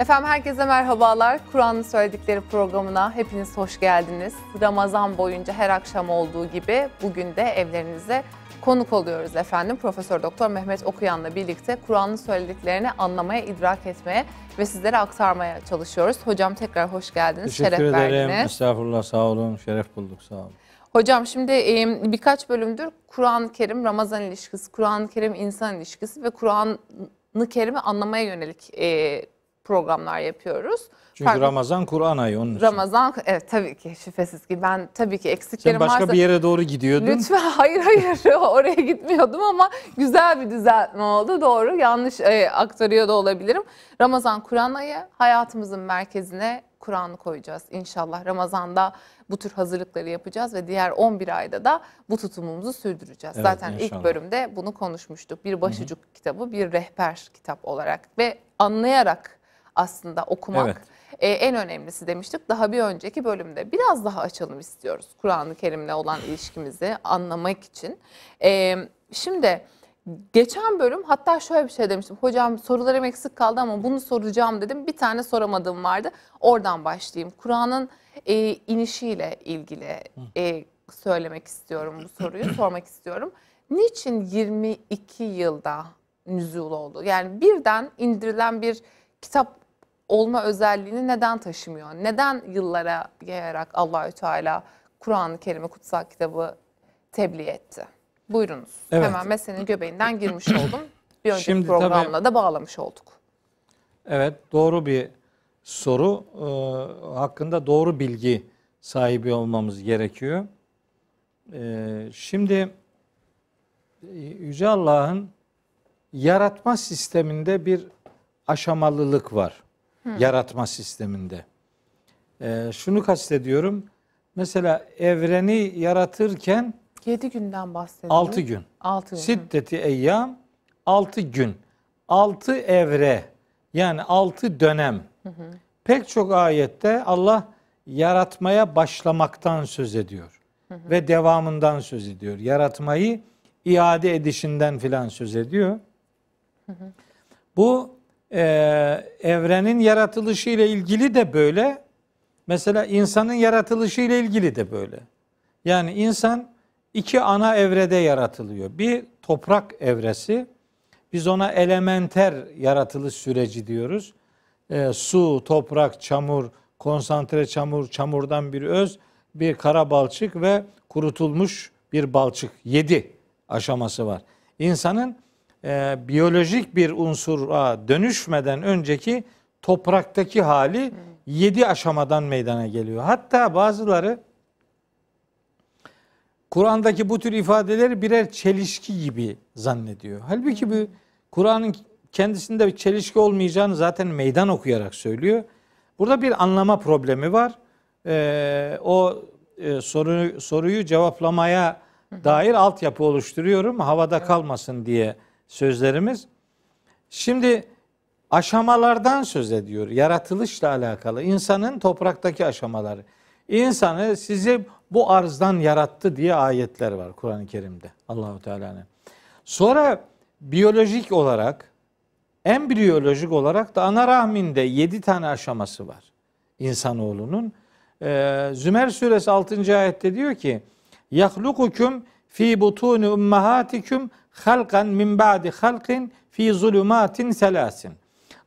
Efendim herkese merhabalar. Kur'an'ın söyledikleri programına hepiniz hoş geldiniz. Ramazan boyunca her akşam olduğu gibi bugün de evlerinize konuk oluyoruz efendim. Profesör Doktor Mehmet Okuyan'la birlikte Kur'an'ın söylediklerini anlamaya, idrak etmeye ve sizlere aktarmaya çalışıyoruz. Hocam tekrar hoş geldiniz. Teşekkür şeref ederim. verdiniz. Estağfurullah sağ olun. Şeref bulduk sağ olun. Hocam şimdi birkaç bölümdür Kur'an-ı Kerim Ramazan ilişkisi, Kur'an-ı Kerim insan ilişkisi ve Kur'an-ı Kerim'i anlamaya yönelik programlar yapıyoruz. Çünkü Farklı- Ramazan Kur'an ayı onun için. Ramazan evet tabii ki şüphesiz ki ben tabii ki eksiklerim Sen başka varsa bir yere doğru gidiyordun. lütfen hayır hayır oraya gitmiyordum ama güzel bir düzeltme oldu doğru yanlış e, aktarıyor da olabilirim. Ramazan Kur'an ayı hayatımızın merkezine Kur'an'ı koyacağız inşallah Ramazan'da bu tür hazırlıkları yapacağız ve diğer 11 ayda da bu tutumumuzu sürdüreceğiz. Evet, Zaten inşallah. ilk bölümde bunu konuşmuştuk. Bir başucuk kitabı, bir rehber kitap olarak ve anlayarak aslında okumak Evet. e, en önemlisi demiştik. Daha bir önceki bölümde biraz daha açalım istiyoruz Kur'an-ı Kerim'le olan ilişkimizi anlamak için. E, şimdi geçen bölüm hatta şöyle bir şey demiştim. Hocam sorularım eksik kaldı ama bunu soracağım dedim. Bir tane soramadığım vardı. Oradan başlayayım. Kur'an'ın e, inişiyle ilgili e, söylemek istiyorum bu soruyu, sormak istiyorum. Niçin 22 yılda nüzul oldu? Yani birden indirilen bir kitap olma özelliğini neden taşımıyor? Neden yıllara yayarak Allahü Teala Kur'an-ı Kerim'i kutsal kitabı tebliğ etti? Buyurunuz. Evet. Hemen meselenin göbeğinden girmiş oldum. Bir önceki Şimdi programla da bağlamış olduk. Evet doğru bir soru. Ee, hakkında doğru bilgi sahibi olmamız gerekiyor. Ee, şimdi e, Yüce Allah'ın yaratma sisteminde bir aşamalılık var. Yaratma sisteminde. Ee, şunu kastediyorum. Mesela evreni yaratırken 7 günden bahsedelim. 6 gün. 6 gün. Siddeti eyyam 6 gün. 6 evre yani 6 dönem. Pek çok ayette Allah yaratmaya başlamaktan söz ediyor. Ve devamından söz ediyor. Yaratmayı iade edişinden filan söz ediyor. Bu e, evrenin yaratılışı ile ilgili de böyle. Mesela insanın yaratılışı ile ilgili de böyle. Yani insan iki ana evrede yaratılıyor. Bir toprak evresi. Biz ona elementer yaratılış süreci diyoruz. Ee, su, toprak, çamur, konsantre çamur, çamurdan bir öz, bir kara balçık ve kurutulmuş bir balçık. Yedi aşaması var. İnsanın e, biyolojik bir unsura dönüşmeden önceki topraktaki hali yedi aşamadan meydana geliyor. Hatta bazıları Kur'an'daki bu tür ifadeleri birer çelişki gibi zannediyor. Halbuki bu Kur'an'ın kendisinde bir çelişki olmayacağını zaten meydan okuyarak söylüyor. Burada bir anlama problemi var. Ee, o e, soruyu, soruyu cevaplamaya dair altyapı oluşturuyorum. Havada kalmasın diye sözlerimiz. Şimdi aşamalardan söz ediyor. Yaratılışla alakalı. insanın topraktaki aşamaları. İnsanı sizi bu arzdan yarattı diye ayetler var Kur'an-ı Kerim'de. Allahu Teala'nın. Sonra biyolojik olarak embriyolojik olarak da ana rahminde yedi tane aşaması var insanoğlunun. Ee, Zümer suresi 6. ayette diyor ki yahlukukum fi butuni ummahatikum halkan min ba'di halkin fi zulumatin selasin.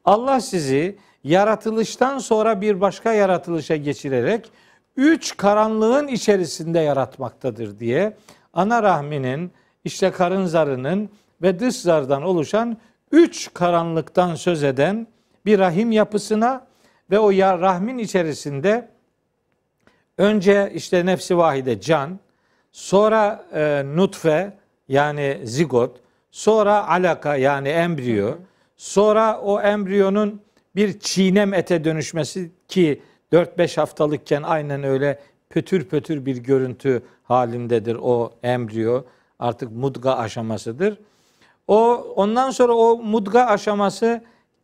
Allah sizi yaratılıştan sonra bir başka yaratılışa geçirerek üç karanlığın içerisinde yaratmaktadır diye ana rahminin işte karın zarının ve dış zardan oluşan üç karanlıktan söz eden bir rahim yapısına ve o rahmin içerisinde önce işte nefsi vahide can, sonra e, nutfe yani zigot, sonra alaka yani embriyo, sonra o embriyonun bir çiğnem ete dönüşmesi ki 4-5 haftalıkken aynen öyle pötür pötür bir görüntü halindedir o embriyo. Artık mudga aşamasıdır. O ondan sonra o mudga aşaması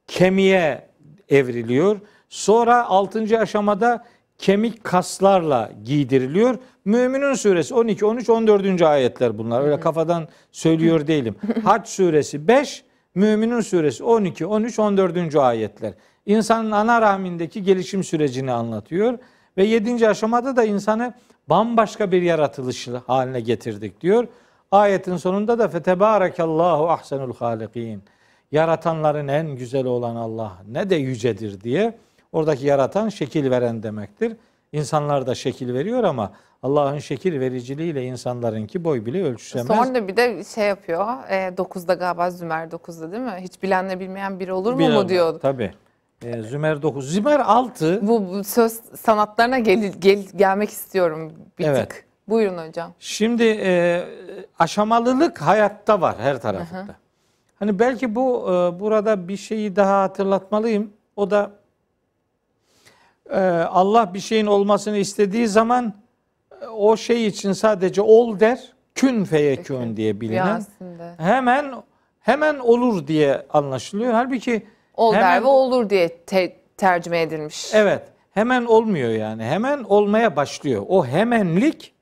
kemiğe evriliyor. Sonra 6. aşamada kemik kaslarla giydiriliyor. Müminun suresi 12, 13, 14. ayetler bunlar. Öyle kafadan söylüyor değilim. Hac suresi 5 Müminun suresi 12, 13, 14. ayetler. İnsanın ana rahmindeki gelişim sürecini anlatıyor. Ve 7. aşamada da insanı bambaşka bir yaratılış haline getirdik diyor. Ayetin sonunda da fetebarakallahu ahsenul halikin. Yaratanların en güzeli olan Allah ne de yücedir diye oradaki yaratan şekil veren demektir. İnsanlar da şekil veriyor ama Allah'ın şekil vericiliğiyle insanlarınki boy bile ölçüşemez. Sonra bir de şey yapıyor. E, 9'da galiba Zümer 9'da değil mi? Hiç bilenle bilmeyen biri olur mu Bir- mu diyor. Tabii. Ee, Zümer 9. Zümer 6 Bu, bu söz sanatlarına gel, gel- gelmek istiyorum bir Evet. tık. Buyurun hocam. Şimdi e, aşamalılık hayatta var her tarafında. Hani belki bu e, burada bir şeyi daha hatırlatmalıyım. O da e, Allah bir şeyin olmasını istediği zaman e, o şey için sadece ol der. Kün feyekün diye bilinen. Hemen hemen olur diye anlaşılıyor. Halbuki Ol hemen- der ve olur diye te- tercüme edilmiş. Evet. Hemen olmuyor yani. Hemen olmaya başlıyor. O hemenlik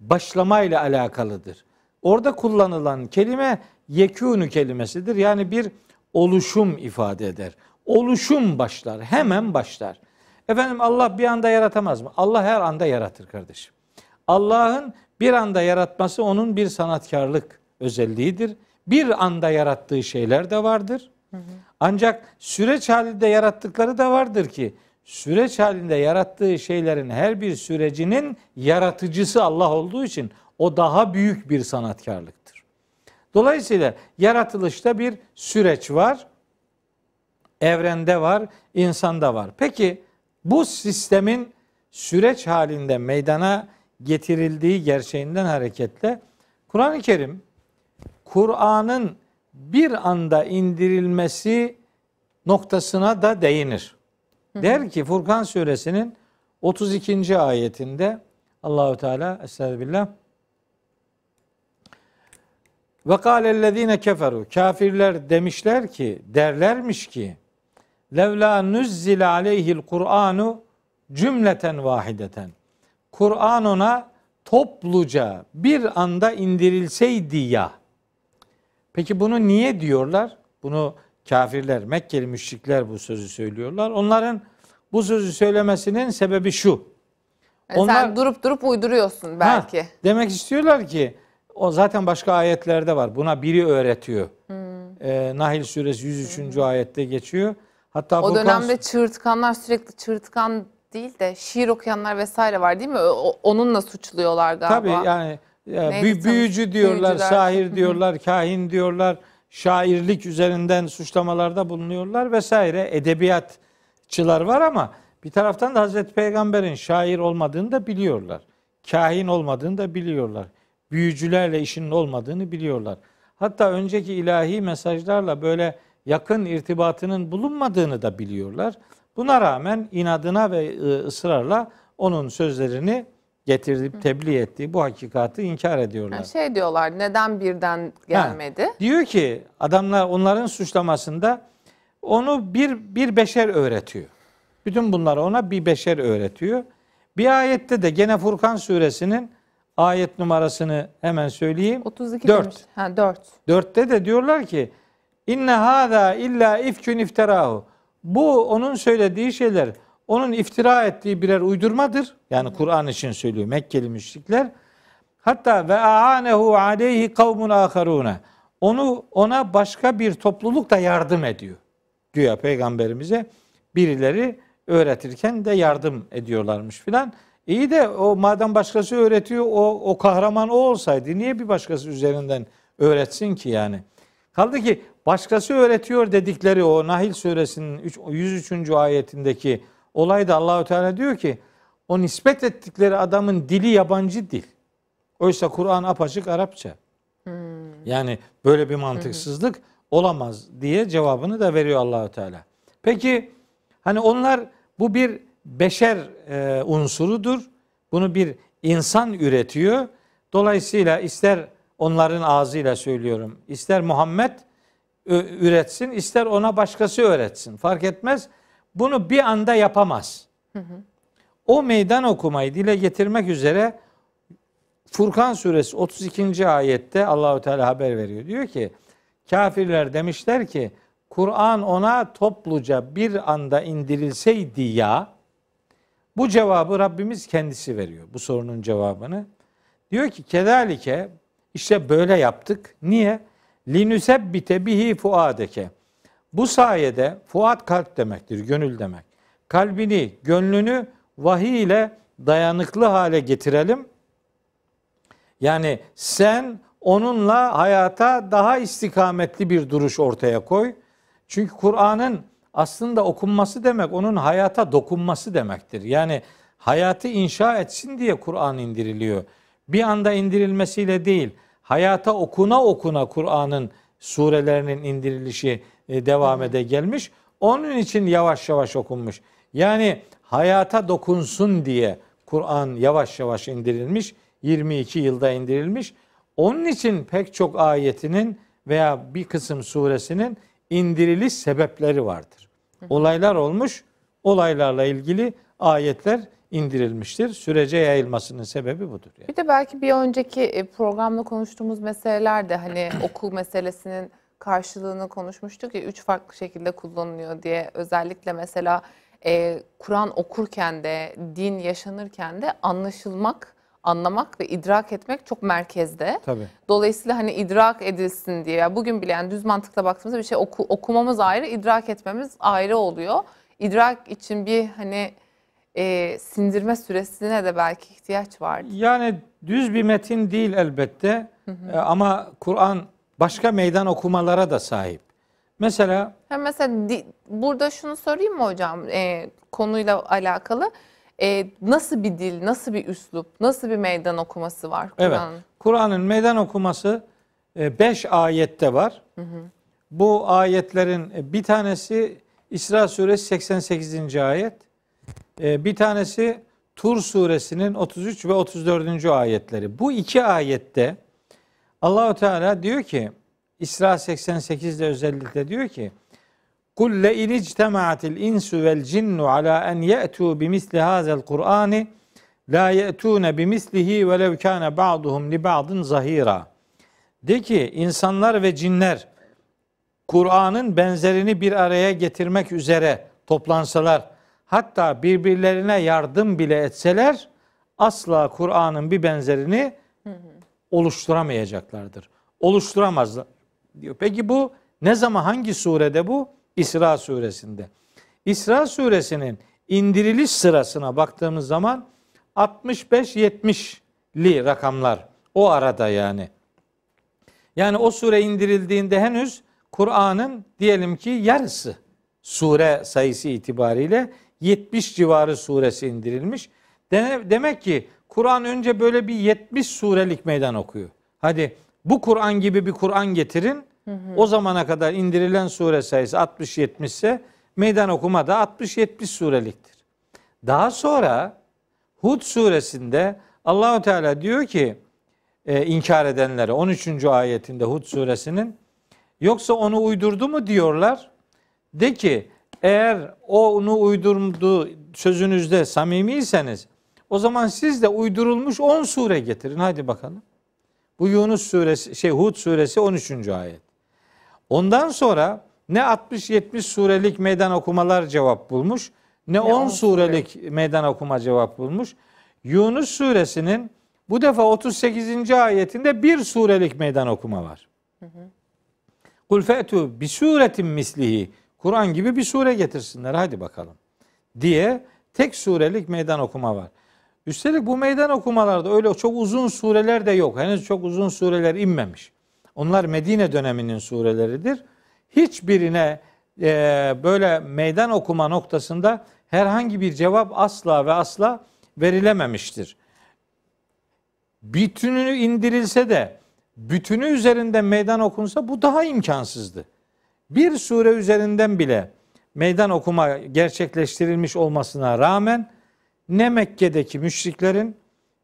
başlamayla alakalıdır. Orada kullanılan kelime yekûnü kelimesidir. Yani bir oluşum ifade eder. Oluşum başlar. Hemen başlar. Efendim Allah bir anda yaratamaz mı? Allah her anda yaratır kardeşim. Allah'ın bir anda yaratması onun bir sanatkarlık özelliğidir. Bir anda yarattığı şeyler de vardır. Ancak süreç halinde yarattıkları da vardır ki süreç halinde yarattığı şeylerin her bir sürecinin yaratıcısı Allah olduğu için o daha büyük bir sanatkarlıktır. Dolayısıyla yaratılışta bir süreç var. Evrende var, insanda var. Peki bu sistemin süreç halinde meydana getirildiği gerçeğinden hareketle Kur'an-ı Kerim Kur'an'ın bir anda indirilmesi noktasına da değinir. Der ki Furkan suresinin 32. ayetinde Allahu Teala Estağfirullah ve kâlellezîne keferu kafirler demişler ki derlermiş ki levla nuzzile aleyhil Kur'anu cümleten vahideten. Kur'an ona topluca bir anda indirilseydi ya. Peki bunu niye diyorlar? Bunu kafirler, Mekkeli müşrikler bu sözü söylüyorlar. Onların bu sözü söylemesinin sebebi şu. Yani Onlar- Sen durup durup uyduruyorsun belki. Ha, demek istiyorlar ki o zaten başka ayetlerde var. Buna biri öğretiyor. Ee, Nahil suresi 103. ayette geçiyor. Hatta o Furkan- dönemde çığırtkanlar sürekli çığırtkan değil de şiir okuyanlar vesaire var değil mi? O- onunla suçluyorlar galiba. Tabii yani e, Neydi tam- büyücü diyorlar, büyücüler. sahir diyorlar, kahin diyorlar, şairlik üzerinden suçlamalarda bulunuyorlar vesaire. Edebiyatçılar var ama bir taraftan da Hazreti Peygamber'in şair olmadığını da biliyorlar. Kahin olmadığını da biliyorlar. Büyücülerle işinin olmadığını biliyorlar. Hatta önceki ilahi mesajlarla böyle yakın irtibatının bulunmadığını da biliyorlar. Buna rağmen inadına ve e, ısrarla onun sözlerini getirip tebliğ ettiği bu hakikati inkar ediyorlar. Yani şey diyorlar neden birden gelmedi? Diyor ki adamlar onların suçlamasında onu bir bir beşer öğretiyor. Bütün bunları ona bir beşer öğretiyor. Bir ayette de gene Furkan suresinin ayet numarasını hemen söyleyeyim. 32 Dört. demiş. Ha 4. Dörtte de diyorlar ki inne hâzâ illa ifkün iftirahu. Bu onun söylediği şeyler onun iftira ettiği birer uydurmadır. Yani Kur'an için söylüyor Mekkeli müşrikler. Hatta ve aanehu aleyhi kavmun aharune. Onu ona başka bir topluluk da yardım ediyor. Güya peygamberimize birileri öğretirken de yardım ediyorlarmış filan. İyi de o madem başkası öğretiyor o, o kahraman o olsaydı niye bir başkası üzerinden öğretsin ki yani? Kaldı ki başkası öğretiyor dedikleri o Nahil suresinin üç- 103. ayetindeki olayda Allahü Teala diyor ki o nispet ettikleri adamın dili yabancı dil. Oysa Kur'an apaçık Arapça. Yani böyle bir mantıksızlık olamaz diye cevabını da veriyor Allahü Teala. Peki hani onlar bu bir beşer e, unsurudur. Bunu bir insan üretiyor. Dolayısıyla ister onların ağzıyla söylüyorum. ister Muhammed üretsin, ister ona başkası öğretsin. Fark etmez. Bunu bir anda yapamaz. O meydan okumayı dile getirmek üzere Furkan suresi 32. ayette Allahü Teala haber veriyor. Diyor ki kafirler demişler ki Kur'an ona topluca bir anda indirilseydi ya bu cevabı Rabbimiz kendisi veriyor bu sorunun cevabını. Diyor ki kedalike işte böyle yaptık. Niye? Linüsebbite bihi fuadeke. Bu sayede fuat kalp demektir, gönül demek. Kalbini, gönlünü vahiy ile dayanıklı hale getirelim. Yani sen onunla hayata daha istikametli bir duruş ortaya koy. Çünkü Kur'an'ın aslında okunması demek onun hayata dokunması demektir. Yani hayatı inşa etsin diye Kur'an indiriliyor. Bir anda indirilmesiyle değil, hayata okuna okuna Kur'an'ın surelerinin indirilişi e, devam ede gelmiş. Onun için yavaş yavaş okunmuş. Yani hayata dokunsun diye Kur'an yavaş yavaş indirilmiş. 22 yılda indirilmiş. Onun için pek çok ayetinin veya bir kısım suresinin indiriliş sebepleri vardır. Olaylar olmuş, olaylarla ilgili ayetler indirilmiştir. Sürece yayılmasının sebebi budur. Yani. Bir de belki bir önceki e, programda konuştuğumuz meseleler de hani okul meselesinin karşılığını konuşmuştuk ya üç farklı şekilde kullanılıyor diye özellikle mesela e, Kur'an okurken de din yaşanırken de anlaşılmak anlamak ve idrak etmek çok merkezde. Tabii. Dolayısıyla hani idrak edilsin diye yani bugün bile yani düz mantıkla baktığımızda bir şey oku, okumamız ayrı, idrak etmemiz ayrı oluyor. İdrak için bir hani e, sindirme süresine de belki ihtiyaç var. Yani düz bir metin değil elbette hı hı. E, ama Kur'an başka meydan okumalara da sahip. Mesela ha mesela di, burada şunu sorayım mı hocam e, konuyla alakalı? E, nasıl bir dil, nasıl bir üslup, nasıl bir meydan okuması var Kur'an'ın? Evet. Kur'an'ın meydan okuması 5 e, ayette var. Hı hı. Bu ayetlerin e, bir tanesi İsra suresi 88. ayet. E, bir tanesi Tur suresinin 33 ve 34. ayetleri. Bu iki ayette Allahu Teala diyor ki İsra 88'de özellikle diyor ki Kul le in ictema'atil insu vel cinnu ala en ye'tu bimisli hazel Kur'ani la ye'tune bimislihi ve lev kana ba'duhum li ba'din zahira. De ki insanlar ve cinler Kur'an'ın benzerini bir araya getirmek üzere toplansalar hatta birbirlerine yardım bile etseler asla Kur'an'ın bir benzerini oluşturamayacaklardır. Oluşturamazlar diyor. Peki bu ne zaman hangi surede bu? İsra suresinde. İsra suresinin indiriliş sırasına baktığımız zaman 65-70'li rakamlar o arada yani. Yani o sure indirildiğinde henüz Kur'an'ın diyelim ki yarısı sure sayısı itibariyle 70 civarı suresi indirilmiş. Demek ki Kur'an önce böyle bir 70 surelik meydan okuyor. Hadi bu Kur'an gibi bir Kur'an getirin. Hı hı. O zamana kadar indirilen sure sayısı 60-70 ise meydan okuma da 60-70 sureliktir. Daha sonra Hud suresinde Allahu Teala diyor ki e, inkar edenlere 13. ayetinde Hud suresinin yoksa onu uydurdu mu diyorlar. De ki eğer onu uydurdu sözünüzde samimiyseniz o zaman siz de uydurulmuş 10 sure getirin. Hadi bakalım. Bu Yunus suresi, şey Hud suresi 13. ayet. Ondan sonra ne 60-70 surelik meydan okumalar cevap bulmuş, ne, ne 10 surelik sure. meydan okuma cevap bulmuş. Yunus suresinin bu defa 38. ayetinde bir surelik meydan okuma var. Kul fe'tu bi suretin mislihi. Kur'an gibi bir sure getirsinler hadi bakalım. Diye tek surelik meydan okuma var. Üstelik bu meydan okumalarda öyle çok uzun sureler de yok. Henüz çok uzun sureler inmemiş. Onlar Medine döneminin sureleridir. Hiçbirine e, böyle meydan okuma noktasında herhangi bir cevap asla ve asla verilememiştir. Bütünü indirilse de bütünü üzerinden meydan okunsa bu daha imkansızdı. Bir sure üzerinden bile meydan okuma gerçekleştirilmiş olmasına rağmen ne Mekke'deki müşriklerin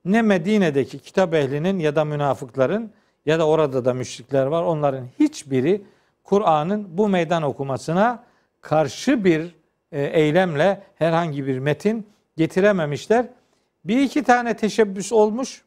ne Medine'deki kitap ehlinin ya da münafıkların ya da orada da müşrikler var. Onların hiçbiri Kur'an'ın bu meydan okumasına karşı bir e, eylemle herhangi bir metin getirememişler. Bir iki tane teşebbüs olmuş.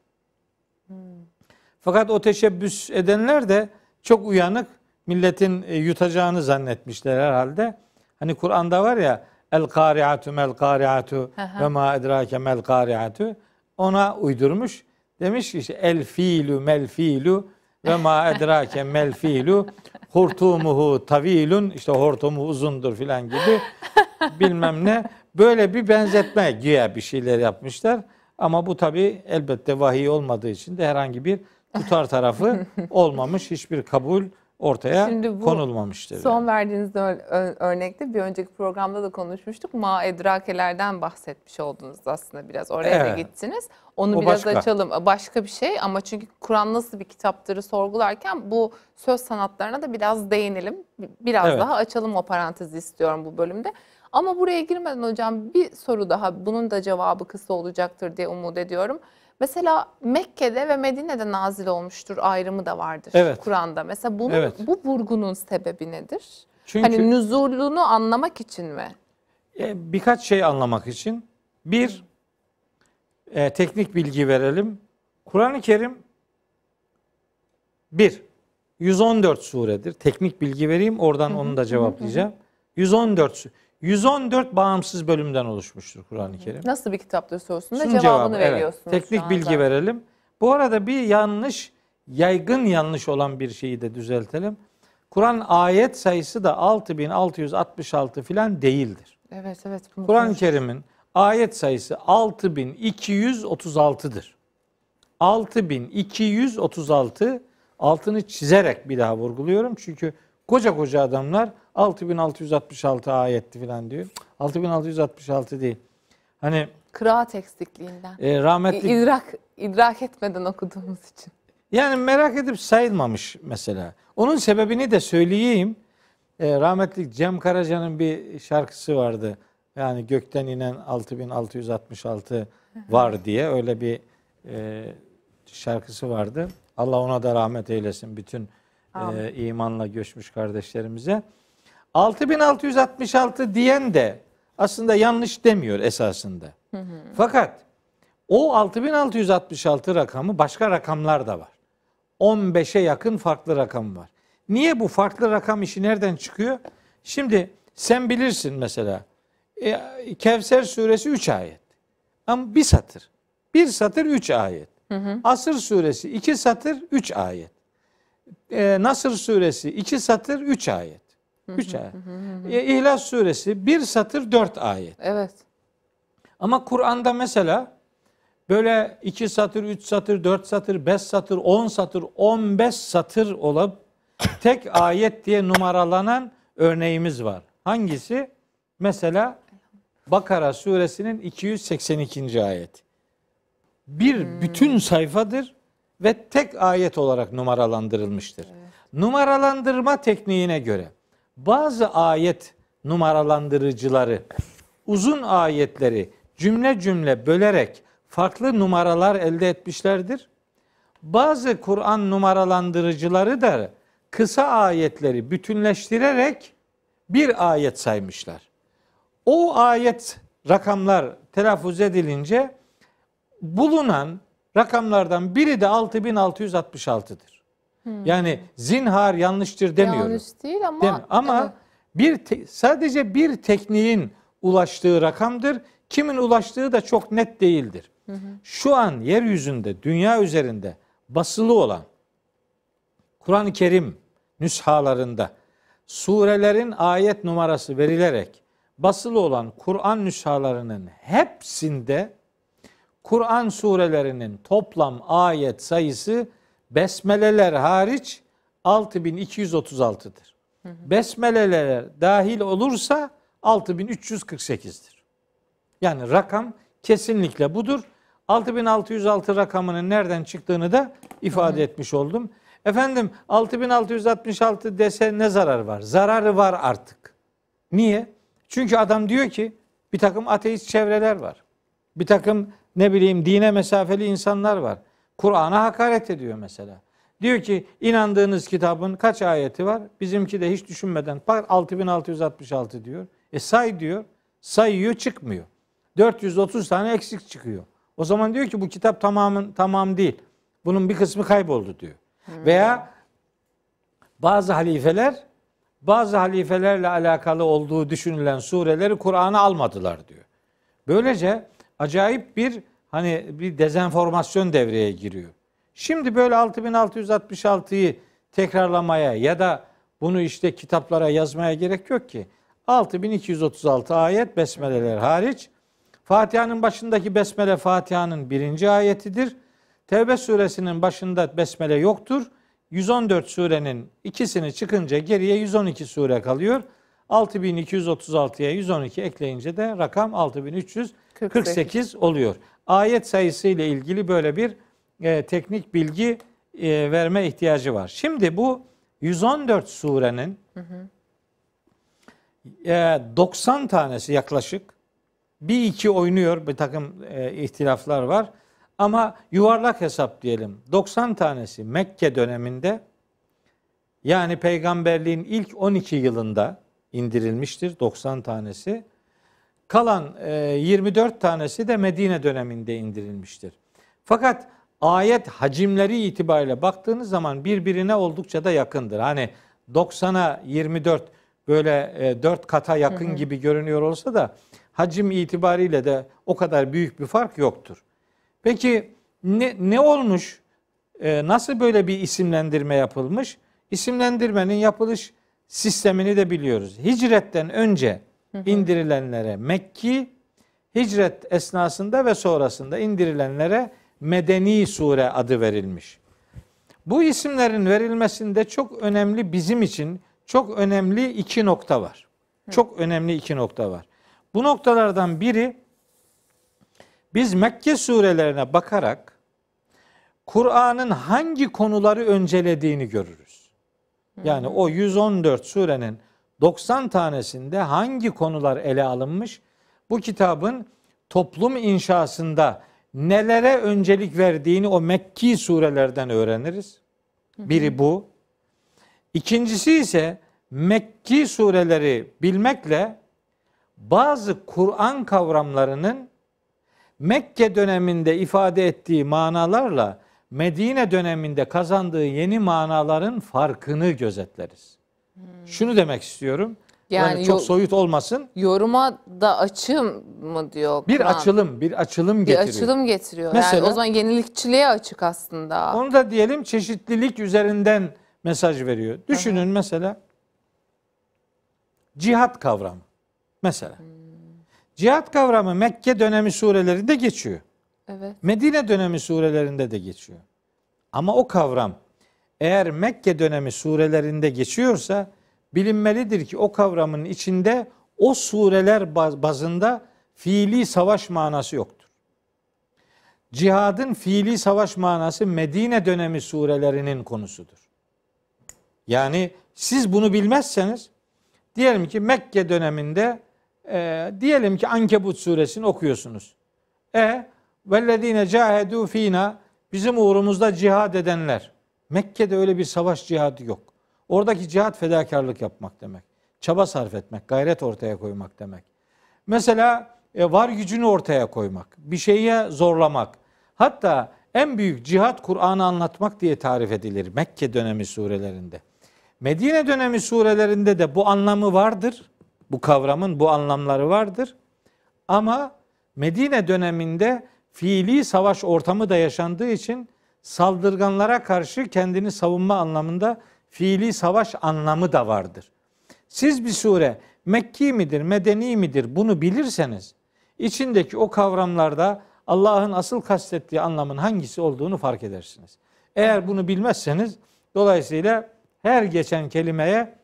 Fakat o teşebbüs edenler de çok uyanık milletin e, yutacağını zannetmişler herhalde. Hani Kur'an'da var ya el kariatu mel kariatu ve ma edrake mel kariatu ona uydurmuş. Demiş ki işte el fiilu mel fiilu ve ma edrake mel fiilu hurtumuhu tavilun işte hortumu uzundur filan gibi bilmem ne. Böyle bir benzetme güya bir şeyler yapmışlar. Ama bu tabi elbette vahiy olmadığı için de herhangi bir tutar tarafı olmamış. Hiçbir kabul ortaya Şimdi bu konulmamıştır. Son verdiğiniz ör- ö- örnekte bir önceki programda da konuşmuştuk. Ma edrakelerden bahsetmiş oldunuz aslında biraz. Oraya da Evet. gittiniz. Onu O biraz başka. açalım. Başka bir şey ama çünkü Kur'an nasıl bir kitaptırı sorgularken bu söz sanatlarına da biraz değinelim. Biraz Evet. daha açalım o parantezi istiyorum bu bölümde. Ama buraya girmeden hocam bir soru daha. Bunun da cevabı kısa olacaktır diye umut ediyorum. Mesela Mekke'de ve Medine'de nazil olmuştur ayrımı da vardır Evet. Kur'an'da. Mesela bunun, Evet. bu vurgunun sebebi nedir? Çünkü Hani nüzulunu anlamak için mi? E, birkaç şey anlamak için bir e, teknik bilgi verelim. Kur'an-ı Kerim bir 114 suredir. Teknik bilgi vereyim oradan onu da cevaplayacağım. 114 su- 114 bağımsız bölümden oluşmuştur Kur'an-ı Kerim. Nasıl bir kitaptır sorusunda Şunun cevabını cevabı, evet. veriyorsunuz. şu Teknik bilgi verelim. Bu arada bir yanlış, yaygın yanlış olan bir şeyi de düzeltelim. Kur'an ayet sayısı da 6666 filan değildir. Evet evet. Kur'an-ı. Kerim'in ayet sayısı 6236'dır. 6236 altını çizerek bir daha vurguluyorum. Çünkü koca koca adamlar 6666 ayetti falan diyor. 6666 değil. Hani Kıraat eksikliğinden. e, rahmetli İdrak, idrak etmeden okuduğumuz için. Yani merak edip sayılmamış mesela. Onun sebebini de söyleyeyim. Ee, rahmetli Cem Karaca'nın bir şarkısı vardı. Yani gökten inen 6666 var diye öyle bir e, şarkısı vardı. Allah ona da rahmet eylesin bütün e, imanla göçmüş kardeşlerimize. 6666 diyen de aslında yanlış demiyor esasında. Fakat o 6666 rakamı başka rakamlar da var. 15'e yakın farklı rakam var. Niye bu farklı rakam işi nereden çıkıyor? Şimdi sen bilirsin mesela e, Kevser suresi 3 ayet. Ama bir satır. Bir satır 3 ayet. Asır suresi 2 satır 3 ayet. E, Nasır suresi 2 satır 3 ayet. 3 ayet. E, İhlas suresi 1 satır 4 ayet. Evet. Ama Kur'an'da mesela böyle 2 satır, 3 satır, 4 satır, 5 satır, 10 satır, 15 satır olup tek ayet diye numaralanan örneğimiz var. Hangisi? Mesela Bakara suresinin 282. ayet. Bir bütün sayfadır ve tek ayet olarak numaralandırılmıştır. Numaralandırma tekniğine göre bazı ayet numaralandırıcıları uzun ayetleri cümle cümle bölerek farklı numaralar elde etmişlerdir. Bazı Kur'an numaralandırıcıları da kısa ayetleri bütünleştirerek bir ayet saymışlar. O ayet rakamlar telaffuz edilince bulunan rakamlardan biri de 6666'dır. Yani zinhar yanlıştır demiyorum. Yanlış değil ama. Değil mi? Ama evet. bir te- sadece bir tekniğin ulaştığı rakamdır. Kimin ulaştığı da çok net değildir. Şu an yeryüzünde, dünya üzerinde basılı olan Kur'an-ı Kerim nüshalarında surelerin ayet numarası verilerek basılı olan Kur'an nüshalarının hepsinde Kur'an surelerinin toplam ayet sayısı besmeleler hariç 6236'dır. Besmeleler dahil olursa 6348'dir. Yani rakam kesinlikle budur. 6606 rakamının nereden çıktığını da ifade etmiş oldum. Efendim 6666 dese ne zarar var? Zararı var artık. Niye? Çünkü adam diyor ki bir takım ateist çevreler var. Bir takım ne bileyim dine mesafeli insanlar var. Kur'an'a hakaret ediyor mesela. Diyor ki inandığınız kitabın kaç ayeti var? Bizimki de hiç düşünmeden bak 6666 diyor. E say diyor. Sayıyor çıkmıyor. 430 tane eksik çıkıyor. O zaman diyor ki bu kitap tamamın tamam değil. Bunun bir kısmı kayboldu diyor. Veya bazı halifeler bazı halifelerle alakalı olduğu düşünülen sureleri Kur'an'a almadılar diyor. Böylece acayip bir hani bir dezenformasyon devreye giriyor. Şimdi böyle 6666'yı tekrarlamaya ya da bunu işte kitaplara yazmaya gerek yok ki. 6236 ayet besmeleler hariç. Fatiha'nın başındaki besmele Fatiha'nın birinci ayetidir. Tevbe suresinin başında besmele yoktur. 114 surenin ikisini çıkınca geriye 112 sure kalıyor. 6236'ya 112 ekleyince de rakam 6348 oluyor. Ayet sayısı ile ilgili böyle bir e, teknik bilgi e, verme ihtiyacı var. Şimdi bu 114 surenin e, 90 tanesi yaklaşık bir iki oynuyor bir takım e, ihtilaflar var. Ama yuvarlak hesap diyelim. 90 tanesi Mekke döneminde yani peygamberliğin ilk 12 yılında indirilmiştir 90 tanesi. Kalan e, 24 tanesi de Medine döneminde indirilmiştir. Fakat ayet hacimleri itibariyle baktığınız zaman birbirine oldukça da yakındır. Hani 90'a 24 böyle e, 4 kata yakın hı hı. gibi görünüyor olsa da hacim itibariyle de o kadar büyük bir fark yoktur. Peki ne, ne olmuş? Ee, nasıl böyle bir isimlendirme yapılmış? İsimlendirmenin yapılış sistemini de biliyoruz. Hicretten önce indirilenlere Mekki, hicret esnasında ve sonrasında indirilenlere Medeni sure adı verilmiş. Bu isimlerin verilmesinde çok önemli bizim için çok önemli iki nokta var. Çok önemli iki nokta var. Bu noktalardan biri biz Mekke surelerine bakarak Kur'an'ın hangi konuları öncelediğini görürüz. Yani o 114 surenin 90 tanesinde hangi konular ele alınmış? Bu kitabın toplum inşasında nelere öncelik verdiğini o Mekki surelerden öğreniriz. Biri bu. İkincisi ise Mekki sureleri bilmekle bazı Kur'an kavramlarının Mekke döneminde ifade ettiği manalarla Medine döneminde kazandığı yeni manaların farkını gözetleriz. Hmm. Şunu demek istiyorum. Yani, yani çok soyut olmasın. Yoruma da açım mı diyor? Bir Kur'an. açılım, bir açılım getiriyor. Bir açılım getiriyor. Mesela, yani o zaman yenilikçiliğe açık aslında. Onu da diyelim çeşitlilik üzerinden mesaj veriyor. Düşünün Aha. mesela cihat kavramı. Mesela. Hmm. Cihat kavramı Mekke dönemi surelerinde geçiyor. Evet. Medine dönemi surelerinde de geçiyor. Ama o kavram eğer Mekke dönemi surelerinde geçiyorsa bilinmelidir ki o kavramın içinde o sureler bazında fiili savaş manası yoktur. Cihadın fiili savaş manası Medine dönemi surelerinin konusudur. Yani siz bunu bilmezseniz diyelim ki Mekke döneminde e, diyelim ki Ankebut suresini okuyorsunuz. E vellezine cahedu fina bizim uğrumuzda cihad edenler. Mekke'de öyle bir savaş cihadı yok. Oradaki cihat fedakarlık yapmak demek. Çaba sarf etmek, gayret ortaya koymak demek. Mesela e, var gücünü ortaya koymak, bir şeye zorlamak. Hatta en büyük cihat Kur'an'ı anlatmak diye tarif edilir Mekke dönemi surelerinde. Medine dönemi surelerinde de bu anlamı vardır. Bu kavramın bu anlamları vardır. Ama Medine döneminde fiili savaş ortamı da yaşandığı için saldırganlara karşı kendini savunma anlamında fiili savaş anlamı da vardır. Siz bir sure Mekki midir, Medeni midir bunu bilirseniz içindeki o kavramlarda Allah'ın asıl kastettiği anlamın hangisi olduğunu fark edersiniz. Eğer bunu bilmezseniz dolayısıyla her geçen kelimeye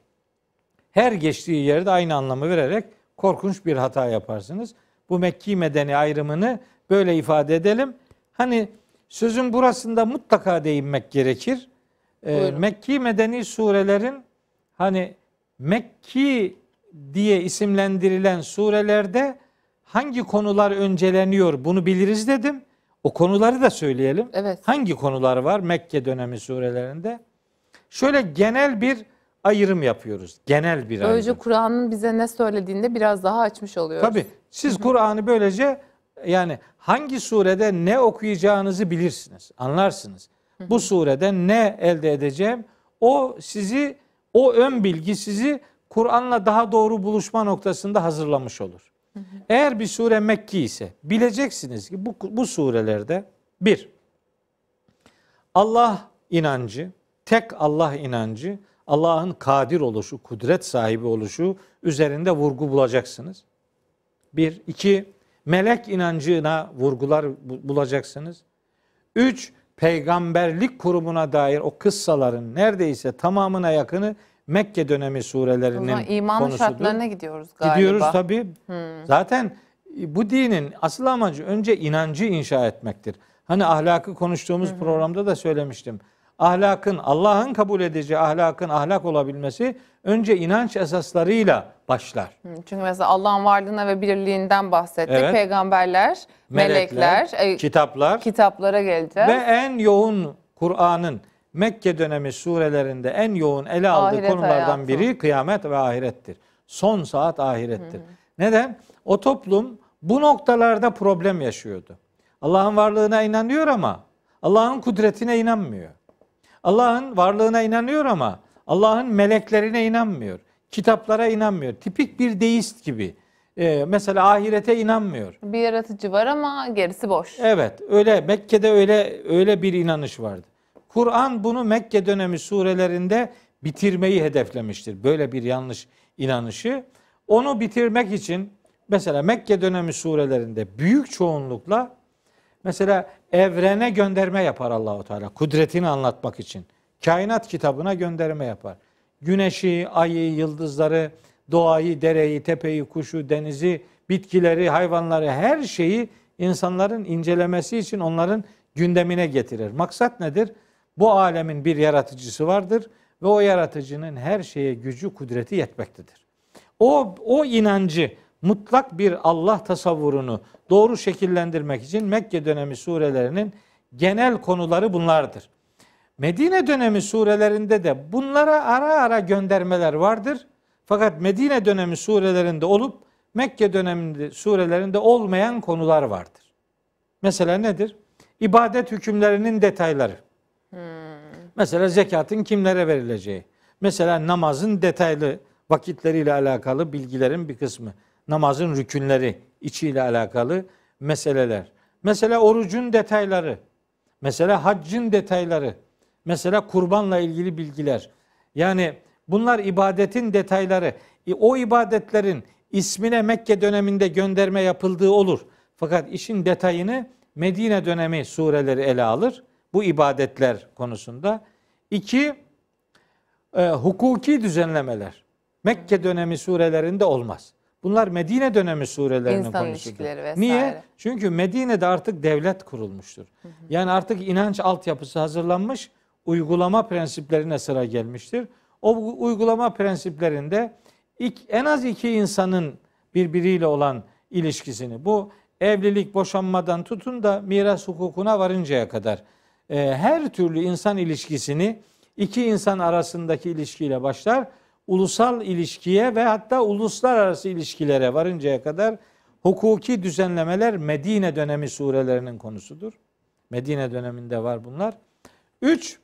her geçtiği yerde aynı anlamı vererek korkunç bir hata yaparsınız. Bu Mekki medeni ayrımını böyle ifade edelim. Hani sözün burasında mutlaka değinmek gerekir. Ee, Mekki medeni surelerin hani Mekki diye isimlendirilen surelerde hangi konular önceleniyor bunu biliriz dedim. O konuları da söyleyelim. Evet. Hangi konular var Mekke dönemi surelerinde? Şöyle genel bir ayrım yapıyoruz. Genel bir Böylece ayrım. Kur'an'ın bize ne söylediğinde biraz daha açmış oluyoruz. Tabii. Siz Kur'an'ı böylece yani hangi surede ne okuyacağınızı bilirsiniz, anlarsınız. Bu surede ne elde edeceğim? O sizi O ön bilgi sizi Kur'an'la daha doğru buluşma noktasında hazırlamış olur. Eğer bir sure Mekki ise bileceksiniz ki bu, bu surelerde bir, Allah inancı, tek Allah inancı, Allah'ın kadir oluşu, kudret sahibi oluşu üzerinde vurgu bulacaksınız. Bir, iki, melek inancına vurgular bulacaksınız. Üç, peygamberlik kurumuna dair o kıssaların neredeyse tamamına yakını Mekke dönemi surelerinin o iman konusudur. şartlarına gidiyoruz galiba. Gidiyoruz tabii. Hmm. Zaten bu dinin asıl amacı önce inancı inşa etmektir. Hani ahlakı konuştuğumuz hı programda da söylemiştim. Ahlakın, Allah'ın kabul edeceği ahlakın ahlak olabilmesi önce inanç esaslarıyla başlar. Çünkü mesela Allah'ın varlığına ve birliğinden bahsettik. Evet. Peygamberler, melekler, melekler e, kitaplar. Kitaplara geleceğiz. Ve en yoğun Kur'an'ın Mekke dönemi surelerinde en yoğun ele aldığı Ahiret konulardan hayatı. biri kıyamet ve ahirettir. Son saat ahirettir. Hı hı. Neden? O toplum bu noktalarda problem yaşıyordu. Allah'ın varlığına inanıyor ama Allah'ın kudretine inanmıyor. Allah'ın varlığına inanıyor ama Allah'ın meleklerine inanmıyor. Kitaplara inanmıyor. Tipik bir deist gibi. Ee, mesela ahirete inanmıyor. Bir yaratıcı var ama gerisi boş. Evet, öyle Mekke'de öyle öyle bir inanış vardı. Kur'an bunu Mekke dönemi surelerinde bitirmeyi hedeflemiştir. Böyle bir yanlış inanışı. Onu bitirmek için mesela Mekke dönemi surelerinde büyük çoğunlukla mesela evrene gönderme yapar Allahu Teala kudretini anlatmak için. Kainat kitabına gönderme yapar. Güneşi, ayı, yıldızları, doğayı, dereyi, tepeyi, kuşu, denizi, bitkileri, hayvanları her şeyi insanların incelemesi için onların gündemine getirir. Maksat nedir? Bu alemin bir yaratıcısı vardır ve o yaratıcının her şeye gücü, kudreti yetmektedir. O o inancı mutlak bir Allah tasavvurunu doğru şekillendirmek için Mekke dönemi surelerinin genel konuları bunlardır. Medine dönemi surelerinde de bunlara ara ara göndermeler vardır. Fakat Medine dönemi surelerinde olup Mekke döneminde surelerinde olmayan konular vardır. Mesela nedir? İbadet hükümlerinin detayları. Hmm. Mesela zekatın kimlere verileceği. Mesela namazın detaylı vakitleriyle alakalı bilgilerin bir kısmı namazın rükünleri içiyle alakalı meseleler. Mesela orucun detayları. Mesela haccın detayları. Mesela kurbanla ilgili bilgiler. Yani bunlar ibadetin detayları. E, o ibadetlerin ismine Mekke döneminde gönderme yapıldığı olur. Fakat işin detayını Medine dönemi sureleri ele alır. Bu ibadetler konusunda. İki, e, hukuki düzenlemeler. Mekke dönemi surelerinde olmaz. Bunlar Medine dönemi surelerinin İnsan konusudur. Niye? Çünkü Medine'de artık devlet kurulmuştur. Hı hı. Yani artık inanç altyapısı hazırlanmış, uygulama prensiplerine sıra gelmiştir. O uygulama prensiplerinde en az iki insanın birbiriyle olan ilişkisini, bu evlilik boşanmadan tutun da miras hukukuna varıncaya kadar e, her türlü insan ilişkisini iki insan arasındaki ilişkiyle başlar ulusal ilişkiye ve hatta uluslararası ilişkilere varıncaya kadar hukuki düzenlemeler Medine dönemi surelerinin konusudur. Medine döneminde var bunlar. Üç,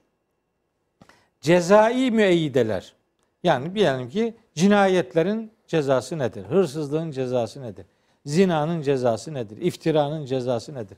cezai müeyyideler. Yani diyelim ki cinayetlerin cezası nedir? Hırsızlığın cezası nedir? Zinanın cezası nedir? İftiranın cezası nedir?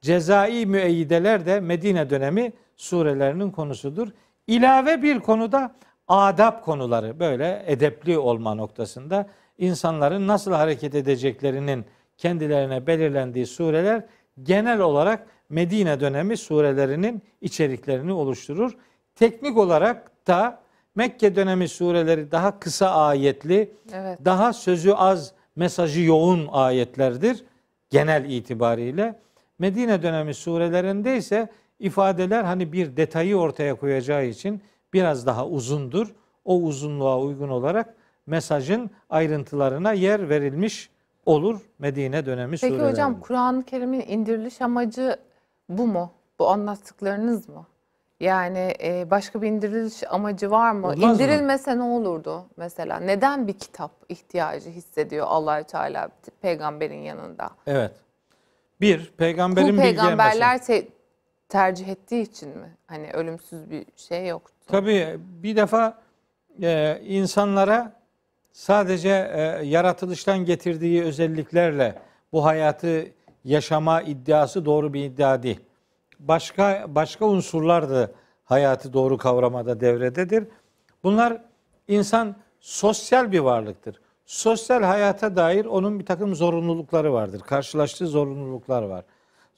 Cezai müeyyideler de Medine dönemi surelerinin konusudur. İlave bir konuda adab konuları böyle edepli olma noktasında insanların nasıl hareket edeceklerinin kendilerine belirlendiği sureler genel olarak Medine dönemi surelerinin içeriklerini oluşturur. Teknik olarak da Mekke dönemi sureleri daha kısa ayetli, evet. daha sözü az, mesajı yoğun ayetlerdir genel itibariyle. Medine dönemi surelerinde ise ifadeler hani bir detayı ortaya koyacağı için biraz daha uzundur. O uzunluğa uygun olarak mesajın ayrıntılarına yer verilmiş olur Medine dönemi Peki surelerinde. Peki hocam Kur'an-ı Kerim'in indiriliş amacı bu mu? Bu anlattıklarınız mı? Yani e, başka bir indiriliş amacı var mı? Olmaz İndirilmese mı? ne olurdu mesela? Neden bir kitap ihtiyacı hissediyor Allahü Teala peygamberin yanında? Evet. Bir, peygamberin Kul peygamberler te- tercih ettiği için mi? Hani ölümsüz bir şey yok. Tabii bir defa e, insanlara sadece e, yaratılıştan getirdiği özelliklerle bu hayatı yaşama iddiası doğru bir iddia değil. Başka başka unsurlar da hayatı doğru kavramada devrededir. Bunlar insan sosyal bir varlıktır. Sosyal hayata dair onun bir takım zorunlulukları vardır. Karşılaştığı zorunluluklar var.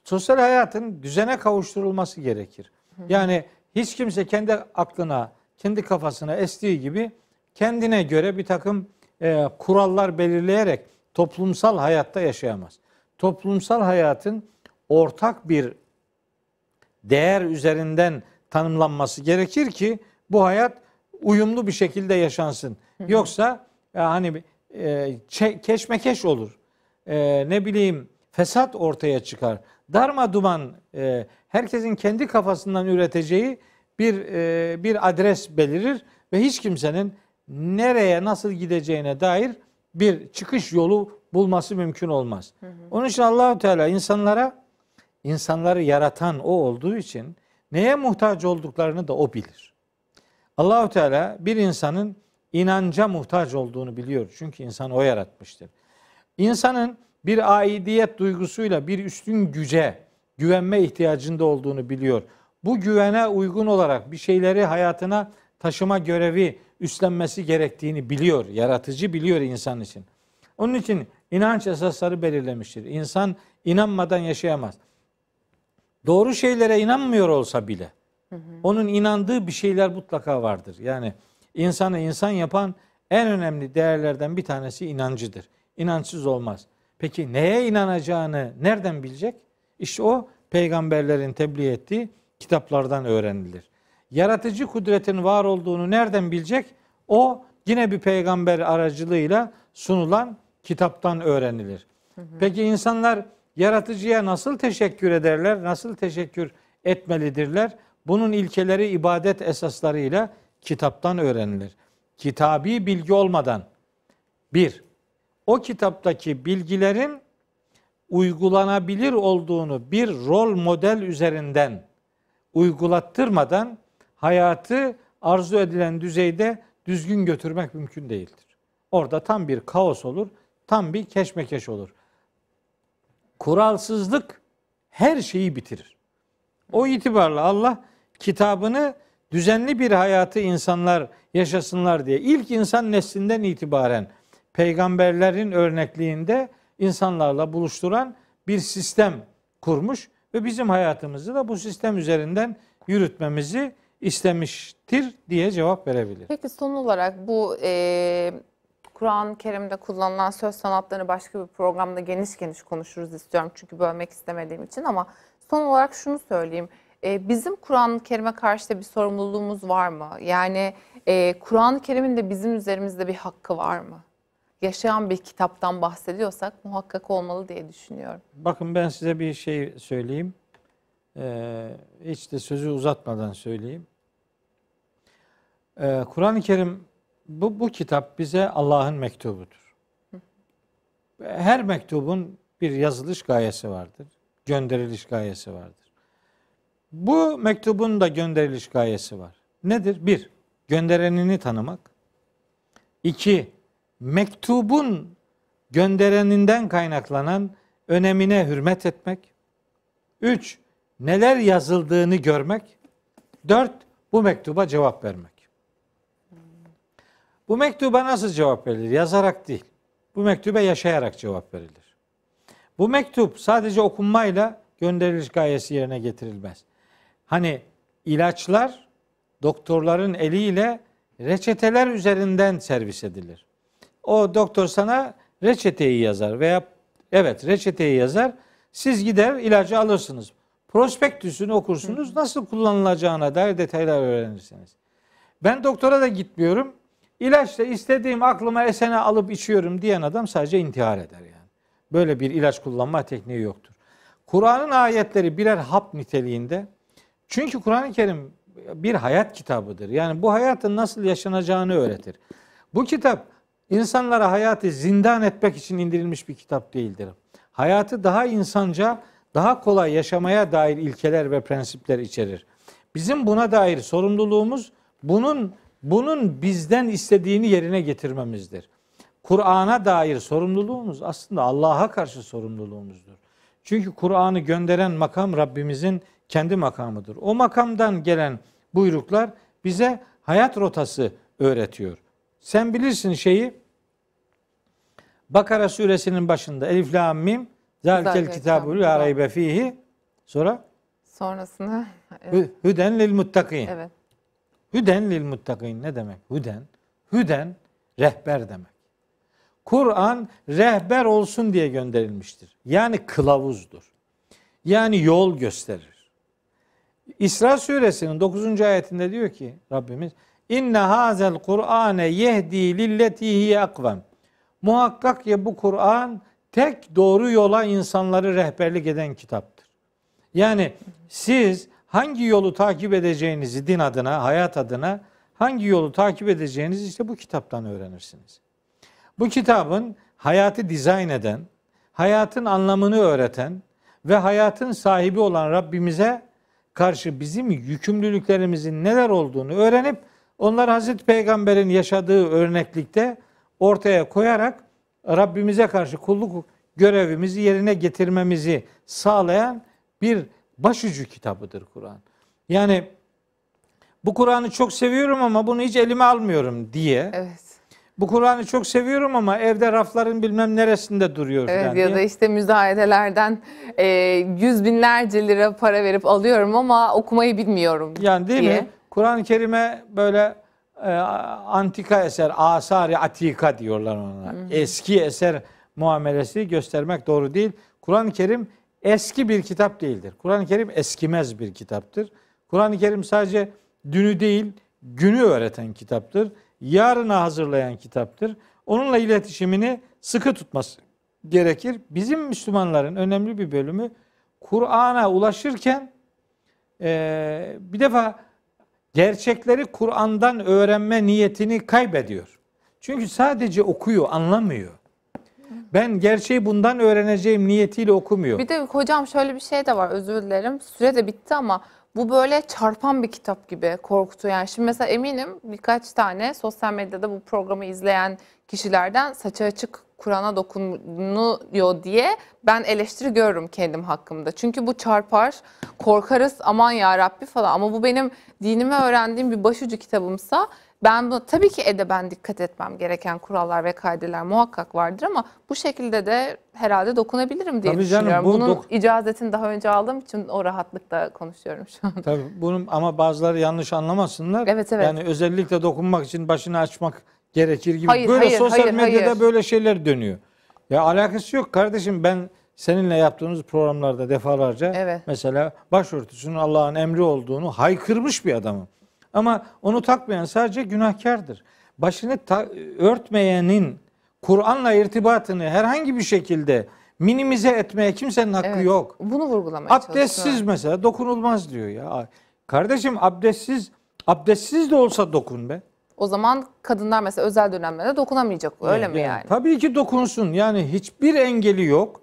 Sosyal hayatın düzene kavuşturulması gerekir. Yani hiç kimse kendi aklına, kendi kafasına estiği gibi kendine göre bir takım e, kurallar belirleyerek toplumsal hayatta yaşayamaz. Toplumsal hayatın ortak bir değer üzerinden tanımlanması gerekir ki bu hayat uyumlu bir şekilde yaşansın. Yoksa e, hani e, keşmekeş olur. E, ne bileyim fesat ortaya çıkar. Darma duman e, herkesin kendi kafasından üreteceği bir e, bir adres belirir ve hiç kimsenin nereye nasıl gideceğine dair bir çıkış yolu bulması mümkün olmaz. Hı hı. Onun için Allahu Teala insanlara insanları yaratan o olduğu için neye muhtaç olduklarını da o bilir. Allahu Teala bir insanın inanca muhtaç olduğunu biliyor. Çünkü insan o yaratmıştır. İnsanın bir aidiyet duygusuyla bir üstün güce güvenme ihtiyacında olduğunu biliyor. Bu güvene uygun olarak bir şeyleri hayatına taşıma görevi üstlenmesi gerektiğini biliyor. Yaratıcı biliyor insan için. Onun için inanç esasları belirlemiştir. İnsan inanmadan yaşayamaz. Doğru şeylere inanmıyor olsa bile onun inandığı bir şeyler mutlaka vardır. Yani insanı insan yapan en önemli değerlerden bir tanesi inancıdır. İnançsız olmaz. Peki neye inanacağını nereden bilecek? İşte o peygamberlerin tebliğ ettiği kitaplardan öğrenilir. Yaratıcı kudretin var olduğunu nereden bilecek? O yine bir peygamber aracılığıyla sunulan kitaptan öğrenilir. Peki insanlar yaratıcıya nasıl teşekkür ederler? Nasıl teşekkür etmelidirler? Bunun ilkeleri ibadet esaslarıyla kitaptan öğrenilir. Kitabi bilgi olmadan bir, o kitaptaki bilgilerin uygulanabilir olduğunu bir rol model üzerinden uygulattırmadan hayatı arzu edilen düzeyde düzgün götürmek mümkün değildir. Orada tam bir kaos olur, tam bir keşmekeş olur. Kuralsızlık her şeyi bitirir. O itibarla Allah kitabını düzenli bir hayatı insanlar yaşasınlar diye ilk insan neslinden itibaren peygamberlerin örnekliğinde insanlarla buluşturan bir sistem kurmuş ve bizim hayatımızı da bu sistem üzerinden yürütmemizi istemiştir diye cevap verebilir. Peki son olarak bu e, Kur'an-ı Kerim'de kullanılan söz sanatlarını başka bir programda geniş geniş konuşuruz istiyorum. Çünkü bölmek istemediğim için ama son olarak şunu söyleyeyim. E, bizim Kur'an-ı Kerim'e karşı da bir sorumluluğumuz var mı? Yani e, Kur'an-ı Kerim'in de bizim üzerimizde bir hakkı var mı? Yaşayan bir kitaptan bahsediyorsak muhakkak olmalı diye düşünüyorum. Bakın ben size bir şey söyleyeyim. Ee, hiç de sözü uzatmadan söyleyeyim. Ee, Kur'an-ı Kerim bu, bu kitap bize Allah'ın mektubudur. Her mektubun bir yazılış gayesi vardır. Gönderiliş gayesi vardır. Bu mektubun da gönderiliş gayesi var. Nedir? Bir, gönderenini tanımak. İki, mektubun göndereninden kaynaklanan önemine hürmet etmek. Üç, neler yazıldığını görmek. Dört, bu mektuba cevap vermek. Bu mektuba nasıl cevap verilir? Yazarak değil. Bu mektuba yaşayarak cevap verilir. Bu mektup sadece okunmayla gönderiliş gayesi yerine getirilmez. Hani ilaçlar doktorların eliyle reçeteler üzerinden servis edilir. O doktor sana reçeteyi yazar veya evet reçeteyi yazar. Siz gider ilacı alırsınız. Prospektüsünü okursunuz. Nasıl kullanılacağına dair detaylar öğrenirsiniz. Ben doktora da gitmiyorum. İlaçla istediğim aklıma esene alıp içiyorum diyen adam sadece intihar eder yani. Böyle bir ilaç kullanma tekniği yoktur. Kur'an'ın ayetleri birer hap niteliğinde. Çünkü Kur'an-ı Kerim bir hayat kitabıdır. Yani bu hayatın nasıl yaşanacağını öğretir. Bu kitap insanlara hayatı zindan etmek için indirilmiş bir kitap değildir. Hayatı daha insanca, daha kolay yaşamaya dair ilkeler ve prensipler içerir. Bizim buna dair sorumluluğumuz bunun bunun bizden istediğini yerine getirmemizdir. Kur'an'a dair sorumluluğumuz aslında Allah'a karşı sorumluluğumuzdur. Çünkü Kur'an'ı gönderen makam Rabbimizin kendi makamıdır. O makamdan gelen buyruklar bize hayat rotası öğretiyor. Sen bilirsin şeyi Bakara suresinin başında Elif Lam Mim Zalikel Zalikel kitabu kitabu. la raybe fihi sonra Sonrasında evet. Hü- Hüden lil muttakin. evet. Hüden lil muttakin ne demek? Hüden. Hüden rehber demek. Kur'an rehber olsun diye gönderilmiştir. Yani kılavuzdur. Yani yol gösterir. İsra suresinin 9. ayetinde diyor ki Rabbimiz İnne hazel Kur'ane yehdi lilleti hiye akvem. Muhakkak ya bu Kur'an tek doğru yola insanları rehberlik eden kitaptır. Yani siz hangi yolu takip edeceğinizi din adına, hayat adına hangi yolu takip edeceğinizi işte bu kitaptan öğrenirsiniz. Bu kitabın hayatı dizayn eden, hayatın anlamını öğreten ve hayatın sahibi olan Rabbimize karşı bizim yükümlülüklerimizin neler olduğunu öğrenip onları Hazreti Peygamber'in yaşadığı örneklikte ortaya koyarak Rabbimize karşı kulluk görevimizi yerine getirmemizi sağlayan bir başucu kitabıdır Kur'an. Yani bu Kur'an'ı çok seviyorum ama bunu hiç elime almıyorum diye. Evet. Bu Kur'an'ı çok seviyorum ama evde rafların bilmem neresinde duruyor Evet ya da işte müzayedelerden e, yüz binlerce lira para verip alıyorum ama okumayı bilmiyorum. Yani değil diye. mi? Kur'an-ı Kerim'e böyle e, antika eser, asari atika diyorlar ona. Eski eser muamelesi göstermek doğru değil. Kur'an-ı Kerim eski bir kitap değildir. Kur'an-ı Kerim eskimez bir kitaptır. Kur'an-ı Kerim sadece dünü değil, günü öğreten kitaptır. Yarına hazırlayan kitaptır. Onunla iletişimini sıkı tutması gerekir. Bizim Müslümanların önemli bir bölümü Kur'an'a ulaşırken ee, bir defa gerçekleri Kur'an'dan öğrenme niyetini kaybediyor. Çünkü sadece okuyor, anlamıyor. Ben gerçeği bundan öğreneceğim niyetiyle okumuyor. Bir de hocam şöyle bir şey de var özür dilerim. Süre de bitti ama bu böyle çarpan bir kitap gibi korkutuyor. Yani şimdi mesela eminim birkaç tane sosyal medyada bu programı izleyen kişilerden saçı açık Kur'an'a dokunuyor diye ben eleştiri görürüm kendim hakkımda. Çünkü bu çarpar, korkarız aman ya Rabbi falan ama bu benim dinimi öğrendiğim bir başucu kitabımsa ben bu tabii ki edeben dikkat etmem gereken kurallar ve kaideler muhakkak vardır ama bu şekilde de herhalde dokunabilirim diye Tabii canım, düşünüyorum. bu Bunun dok- icazetini daha önce aldığım için o rahatlıkla konuşuyorum şu an. Tabii bunun ama bazıları yanlış anlamasınlar. Evet, evet. Yani özellikle dokunmak için başını açmak gerekir gibi. Hayır, böyle hayır, sosyal hayır, medyada hayır. böyle şeyler dönüyor. Ya alakası yok kardeşim ben seninle yaptığımız programlarda defalarca Evet. mesela başörtüsünün Allah'ın emri olduğunu haykırmış bir adamım. Ama onu takmayan sadece günahkardır. Başını ta- örtmeyenin Kur'an'la irtibatını herhangi bir şekilde minimize etmeye kimsenin hakkı Evet. yok. Bunu vurgulamaya Abdestsiz çalışıyorum. mesela dokunulmaz diyor ya. Kardeşim abdestsiz abdestsiz de olsa dokun be. O zaman kadınlar mesela özel dönemlerde dokunamayacak. Öyle mi yani? Tabii ki dokunsun. Yani hiçbir engeli yok.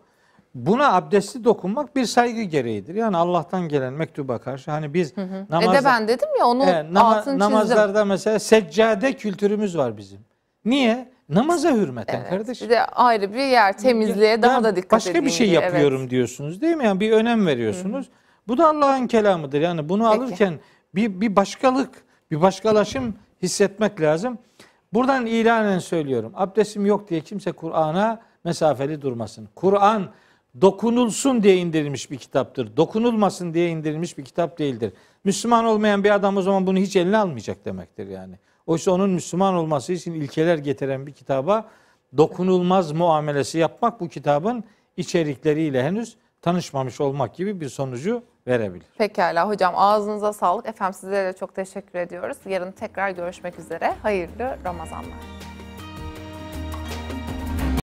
Buna abdestli dokunmak bir saygı gereğidir. Yani Allah'tan gelen mektuba karşı hani biz namazda, Edeben dedim ya onu Evet, nama- altını çizdim. namazlarda mesela seccade kültürümüz var bizim. Niye? Namaza hürmeten Evet. kardeşim. Bir de ayrı bir yer temizliğe daha Ben da dikkat Başka bir edeyim şey diye, yapıyorum evet. diyorsunuz değil mi? Yani bir önem veriyorsunuz. Bu da Allah'ın kelamıdır. Yani bunu Peki. alırken bir, bir başkalık, bir başkalaşım hissetmek lazım. Buradan ilanen söylüyorum. Abdestim yok diye kimse Kur'an'a mesafeli durmasın. Kur'an dokunulsun diye indirilmiş bir kitaptır. Dokunulmasın diye indirilmiş bir kitap değildir. Müslüman olmayan bir adam o zaman bunu hiç eline almayacak demektir yani. Oysa onun Müslüman olması için ilkeler getiren bir kitaba dokunulmaz muamelesi yapmak bu kitabın içerikleriyle henüz tanışmamış olmak gibi bir sonucu verebilir. Pekala hocam ağzınıza sağlık. Efendim sizlere de çok teşekkür ediyoruz. Yarın tekrar görüşmek üzere. Hayırlı Ramazanlar.